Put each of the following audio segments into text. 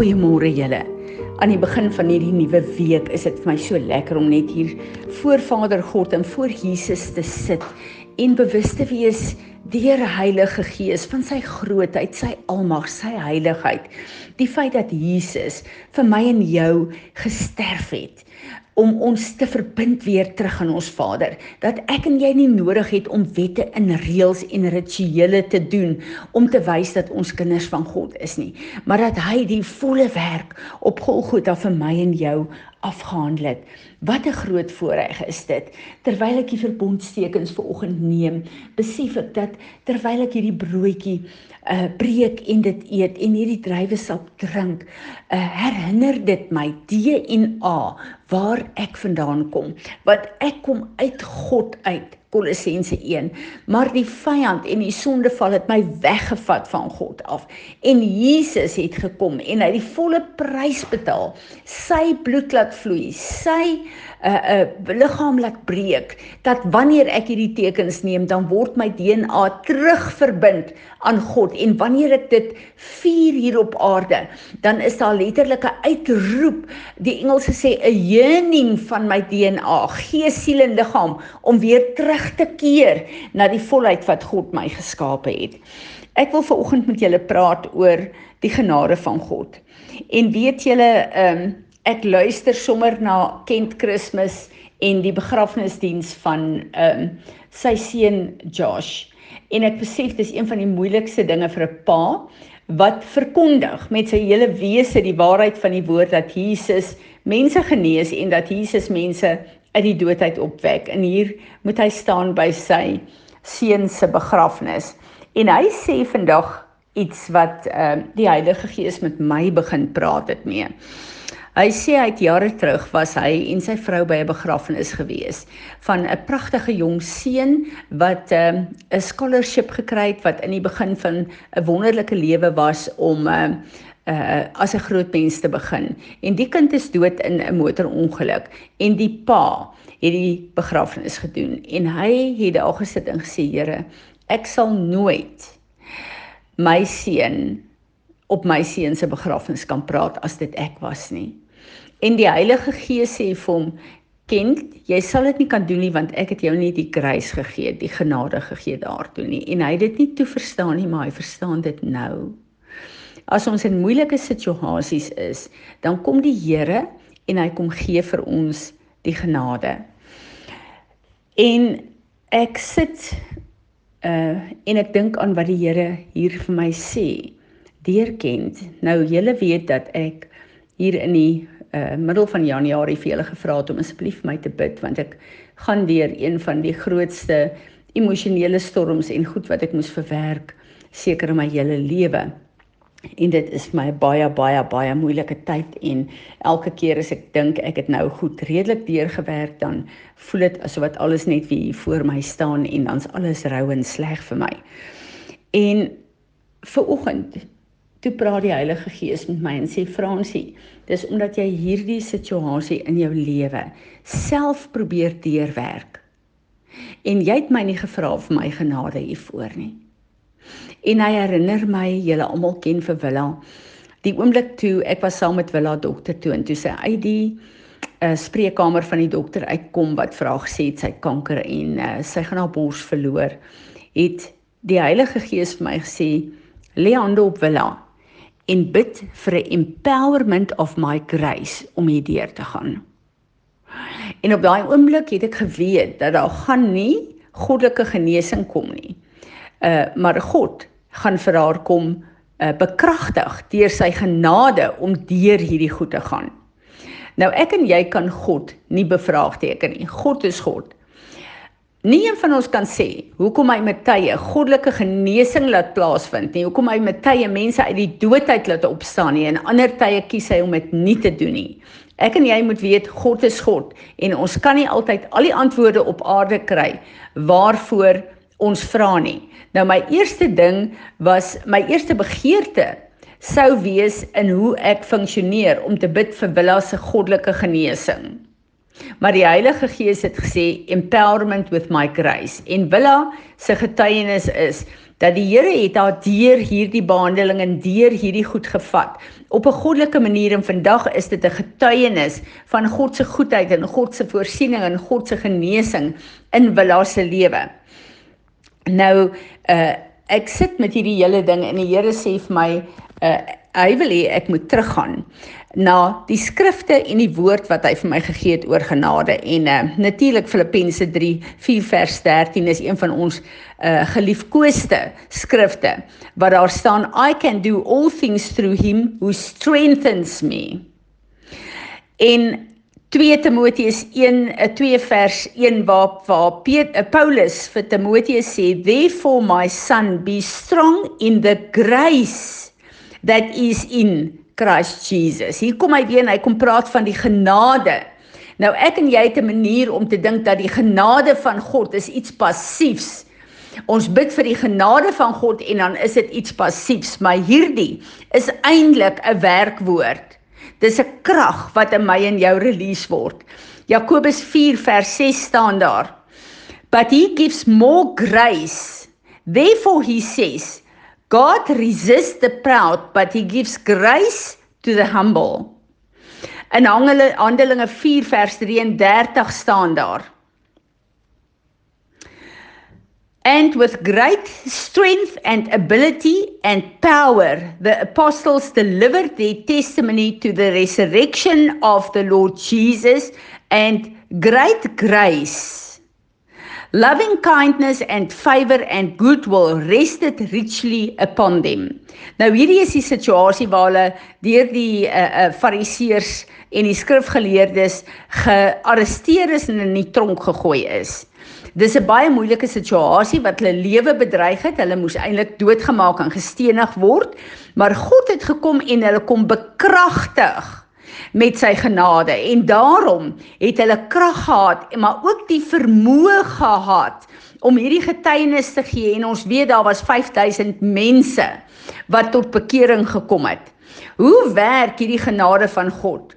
Goeiemôre julle. Aan die begin van hierdie nuwe week is dit vir my so lekker om net hier voor Vader God en voor Jesus te sit en bewus te wees deur Heilige Gees van sy grootheid, sy almag, sy heiligheid. Die feit dat Jesus vir my en jou gesterf het om ons te verbind weer terug aan ons Vader. Dat ek en jy nie nodig het om wette en reëls en rituele te doen om te wys dat ons kinders van God is nie, maar dat hy die volle werk op Golgotha vir my en jou afgehandel het. Wat 'n groot voorreg is dit. Terwyl ek die verbondstekens vanoggend neem, besef ek dat terwyl ek hierdie broodjie uh breek en dit eet en hierdie druiwesap drink, uh herinner dit my DNA waar ek vandaan kom. Want ek kom uit God uit. Kolossense 1. Maar die vyand en die sondeval het my weggevat van God af. En Jesus het gekom en hy het die volle prys betaal. Sy bloed laat vloei. Sy 'n uh, 'n uh, liggaam laat breek dat wanneer ek hierdie tekens neem dan word my DNA terugverbind aan God en wanneer ek dit vier hier op aarde dan is daar letterlik 'n uitroep die Engelse sê 'n yearning van my DNA gees siel en liggaam om weer terug te keer na die volheid wat God my geskape het ek wil veraloggend met julle praat oor die genade van God en weet julle ehm um, ek luister sommer na Kent Kersfees en die begrafnisdiens van ehm um, sy seun Josh. En ek besef dis een van die moeilikste dinge vir 'n pa wat verkondig met sy hele wese die waarheid van die woord dat Jesus mense genees en dat Jesus mense uit die doodheid opwek. En hier moet hy staan by sy seun se begrafnis. En hy sê vandag iets wat ehm uh, die Heilige Gees met my begin praat het mee. Hy sê hy het jare terug was hy en sy vrou by 'n begrafnis gewees van 'n pragtige jong seun wat 'n um, scholarship gekry het wat in die begin van 'n wonderlike lewe was om 'n uh, uh, as 'n groot mens te begin. En die kind is dood in 'n motorongeluk en die pa het die begrafnis gedoen en hy het daar gesit en gesê Here, ek sal nooit my seun op my seun se begrafnis kan praat as dit ek was nie. En die Heilige Gees sê vir hom: "Kind, jy sal dit nie kan doen nie want ek het jou nie die grace gegee, die genade gegee daartoe nie." En hy het dit nie toe verstaan nie, maar hy verstaan dit nou. As ons in moeilike situasies is, dan kom die Here en hy kom gee vir ons die genade. En ek sit uh en ek dink aan wat die Here hier vir my sê deurkend. Nou julle weet dat ek hier in die uh middel van Januarie vir julle gevra het om asseblief my te bid want ek gaan deur een van die grootste emosionele storms en goed wat ek moes verwerk seker in my hele lewe. En dit is my baie baie baie moeilike tyd en elke keer as ek dink ek het nou goed redelik deurgewerk dan voel dit asof wat alles net weer voor my staan en dan's alles rou en sleg vir my. En vir oggend Toe praat die Heilige Gees met my en sê Fransie, dis omdat jy hierdie situasie in jou lewe self probeer deurwerk. En jy het my nie gevra vir my genade hiervoor nie. En hy herinner my, julle almal ken vir Willa, die oomblik toe ek was saam met Willa dokter toe en toe sy uit die uh, spreekkamer van die dokter uitkom wat vra gesê het sy kanker en uh, sy gaan haar bors verloor, het die Heilige Gees vir my gesê, "Lê hande op Willa." en bid vir 'n empowerment of my grace om hierdeur te gaan. En op daai oomblik het ek geweet dat daar gaan nie goddelike genesing kom nie. Uh maar God gaan vir haar kom uh bekragtig deur sy genade om deur hierdie goed te gaan. Nou ek en jy kan God nie bevraagteken nie. God is God. Nie een van ons kan sê hoekom hy met tye goddelike genesing laat plaasvind nie. Hoekom hy met tye mense uit die doodheid laat opstaan nie en ander tye kies hy om dit nie te doen nie. Ek en jy moet weet God is God en ons kan nie altyd al die antwoorde op aarde kry waarvoor ons vra nie. Nou my eerste ding was my eerste begeerte sou wees in hoe ek funksioneer om te bid vir Willa se goddelike genesing. Maar die Heilige Gees het gesê empowerment with my grace. En Willa se getuienis is dat die Here het haar deur hierdie behandeling en deur hierdie goed gevat op 'n goddelike manier en vandag is dit 'n getuienis van God se goedheid en God se voorsiening en God se genesing in Willa se lewe. Nou uh ek sit met hierdie hele ding en die Here sê vir my uh hy wil hê ek moet teruggaan na die skrifte en die woord wat hy vir my gegee het oor genade en uh, natuurlik Filippense 3 4 vers 13 is een van ons uh, geliefkoeste skrifte waar daar staan I can do all things through him who strengthens me. In 2 Timoteus 1 2 uh, vers 1 waar waar uh, Paulus vir Timoteus sê therefore my son be strong in the grace that is in Christ Jesus. Hier kom hy weer en hy kom praat van die genade. Nou ek en jy het 'n manier om te dink dat die genade van God is iets passiefs. Ons bid vir die genade van God en dan is dit iets passiefs, maar hierdie is eintlik 'n werkwoord. Dis 'n krag wat in my en jou release word. Jakobus 4 vers 6 staan daar. But he gives more grace. Therefore he says, God resists the proud, but he gives grace to the humble. In Handelinge 4 vers 33 staan daar. And with great strength and ability and power, the apostles delivered their testimony to the resurrection of the Lord Jesus and great grace Loving kindness and favor and goodwill rested richly upon them. Nou hierdie is die situasie waar hulle deur die uh, uh, fariseërs en die skrifgeleerdes gearresteer is en in die tronk gegooi is. Dis 'n baie moeilike situasie wat hulle lewe bedreig het. Hulle moes eintlik doodgemaak en gestenig word, maar God het gekom en hulle kom bekragtig met sy genade en daarom het hulle krag gehad maar ook die vermoë gehad om hierdie getuienis te gee en ons weet daar was 5000 mense wat tot bekering gekom het. Hoe werk hierdie genade van God?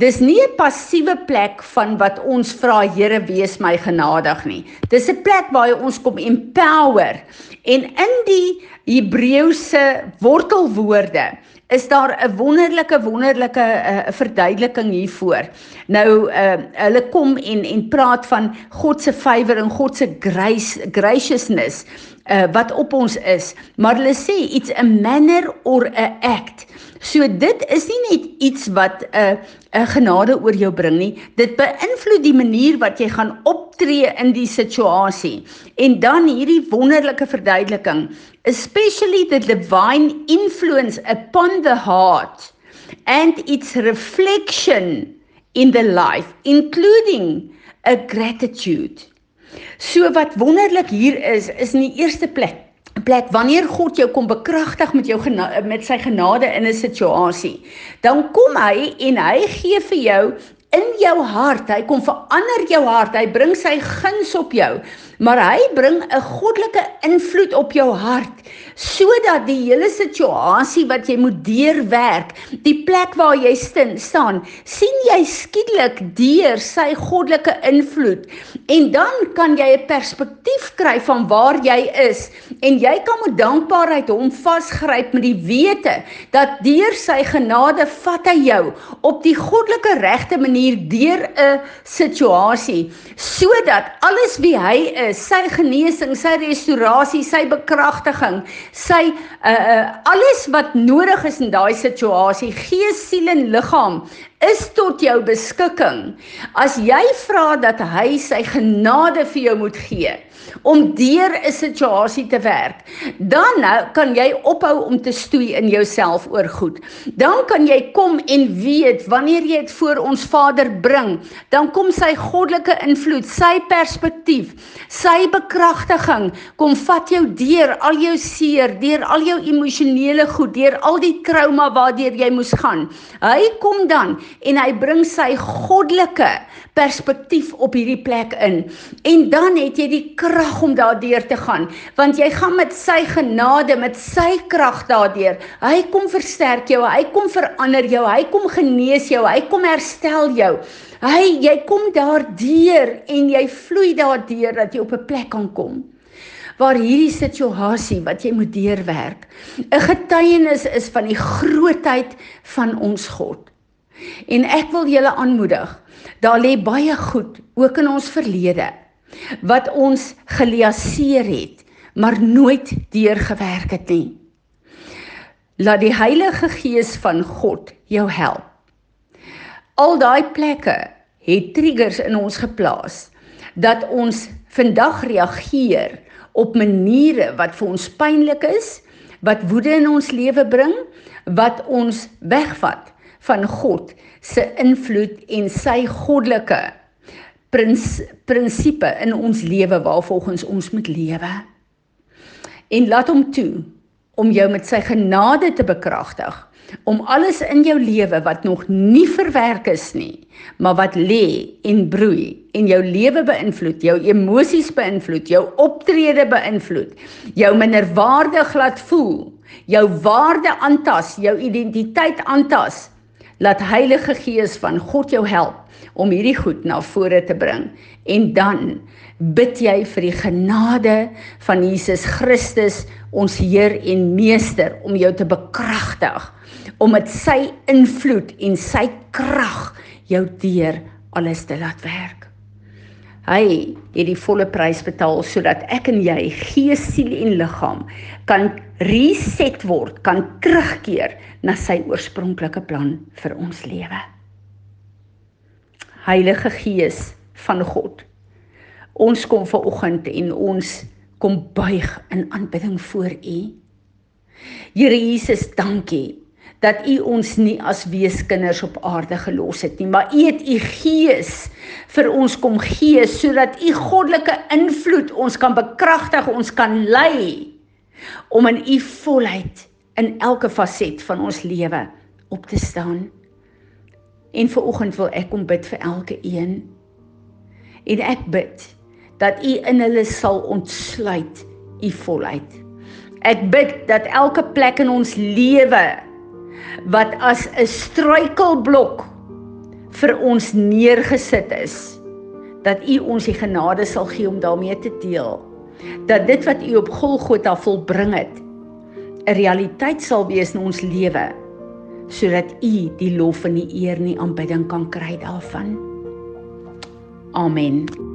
Dis nie 'n passiewe plek van wat ons vra Here wees my genadig nie. Dis 'n plek waar hy ons kom empower en in die Hebreëse wortelwoorde is daar 'n wonderlike wonderlike uh, verduideliking hiervoor. Nou uh, hulle kom en en praat van God se favour en God se grace graciousness uh, wat op ons is, maar hulle sê it's a manner or a act. So dit is nie net iets wat 'n uh, 'n genade oor jou bring nie. Dit beïnvloed die manier wat jy gaan optree in die situasie. En dan hierdie wonderlike verduideliking, especially the divine influence upon the heart and its reflection in the life, including a gratitude. So wat wonderlik hier is, is in die eerste plek plek wanneer God jou kom bekragtig met jou met sy genade in 'n situasie dan kom hy en hy gee vir jou in jou hart hy kom verander jou hart hy bring sy guns op jou maar hy bring 'n goddelike invloed op jou hart sodat die hele situasie wat jy moet deurwerk, die plek waar jy stin, staan, sien jy skielik deur sy goddelike invloed. En dan kan jy 'n perspektief kry van waar jy is en jy kan met dankbaarheid hom vasgryp met die wete dat deur sy genade vat hy jou op die goddelike regte manier deur 'n situasie sodat alles wie hy is sy genesing, sy restaurasie, sy bekragtiging, sy uh uh alles wat nodig is in daai situasie, gees, siel en liggaam is tot jou beskikking. As jy vra dat hy sy genade vir jou moet gee, om deur 'n situasie te werk. Dan nou kan jy ophou om te stoei in jouself oor goed. Dan kan jy kom en weet wanneer jy dit voor ons Vader bring, dan kom sy goddelike invloed, sy perspektief, sy bekragtiging kom vat jou deur al jou seer, deur al jou emosionele goed, deur al die trauma waardeur jy moes gaan. Hy kom dan en hy bring sy goddelike perspektief op hierdie plek in. En dan het jy die krag om daardeur te gaan, want jy gaan met sy genade, met sy krag daardeur. Hy kom versterk jou, hy kom verander jou, hy kom genees jou, hy kom herstel jou. Hy jy kom daardeur en jy vloei daardeur dat jy op 'n plek kan kom waar hierdie situasie wat jy moet deurwerk 'n getuienis is van die grootheid van ons God. En ek wil julle aanmoedig, daar lê baie goed ook in ons verlede wat ons geliaseer het, maar nooit deurgewerk het nie. Laat die Heilige Gees van God jou help. Al daai plekke het triggers in ons geplaas dat ons vandag reageer op maniere wat vir ons pynlik is, wat woede in ons lewe bring, wat ons wegvat van God se invloed en sy goddelike prins, prinsipe in ons lewe waarvolgens ons moet lewe. En laat hom toe om jou met sy genade te bekragtig om alles in jou lewe wat nog nie verwerk is nie, maar wat lê en broei en jou lewe beïnvloed, jou emosies beïnvloed, jou optrede beïnvloed, jou minderwaardig laat voel, jou waarde aantas, jou identiteit aantas. Laat Heilige Gees van God jou help om hierdie goed na vore te bring en dan bid jy vir die genade van Jesus Christus ons Heer en Meester om jou te bekragtig om met sy invloed en sy krag jou deur alles te laat werk. Hy het die volle prys betaal sodat ek en jy gees, siel en liggaam kan reset word, kan terugkeer na sy oorspronklike plan vir ons lewe. Heilige Gees van God. Ons kom ver oggend en ons kom buig in aanbidding voor U. Here Jesus, dankie dat U ons nie as weeskinders op aarde gelos het nie, maar U het U Gees vir ons kom gee sodat U goddelike invloed ons kan bekragtig, ons kan lei om in U volheid in elke faset van ons lewe op te staan. En vir oggend wil ek kom bid vir elke een. En ek bid dat U in hulle sal ontsluit U volheid. Ek bid dat elke plek in ons lewe wat as 'n struikelblok vir ons neergesit is, dat U ons die genade sal gee om daarmee te deel. Dat dit wat U op Golgotha volbring het, 'n realiteit sal wees in ons lewe sodat U die lof en die eer en die aanbidding kan kry daarvan. Amen.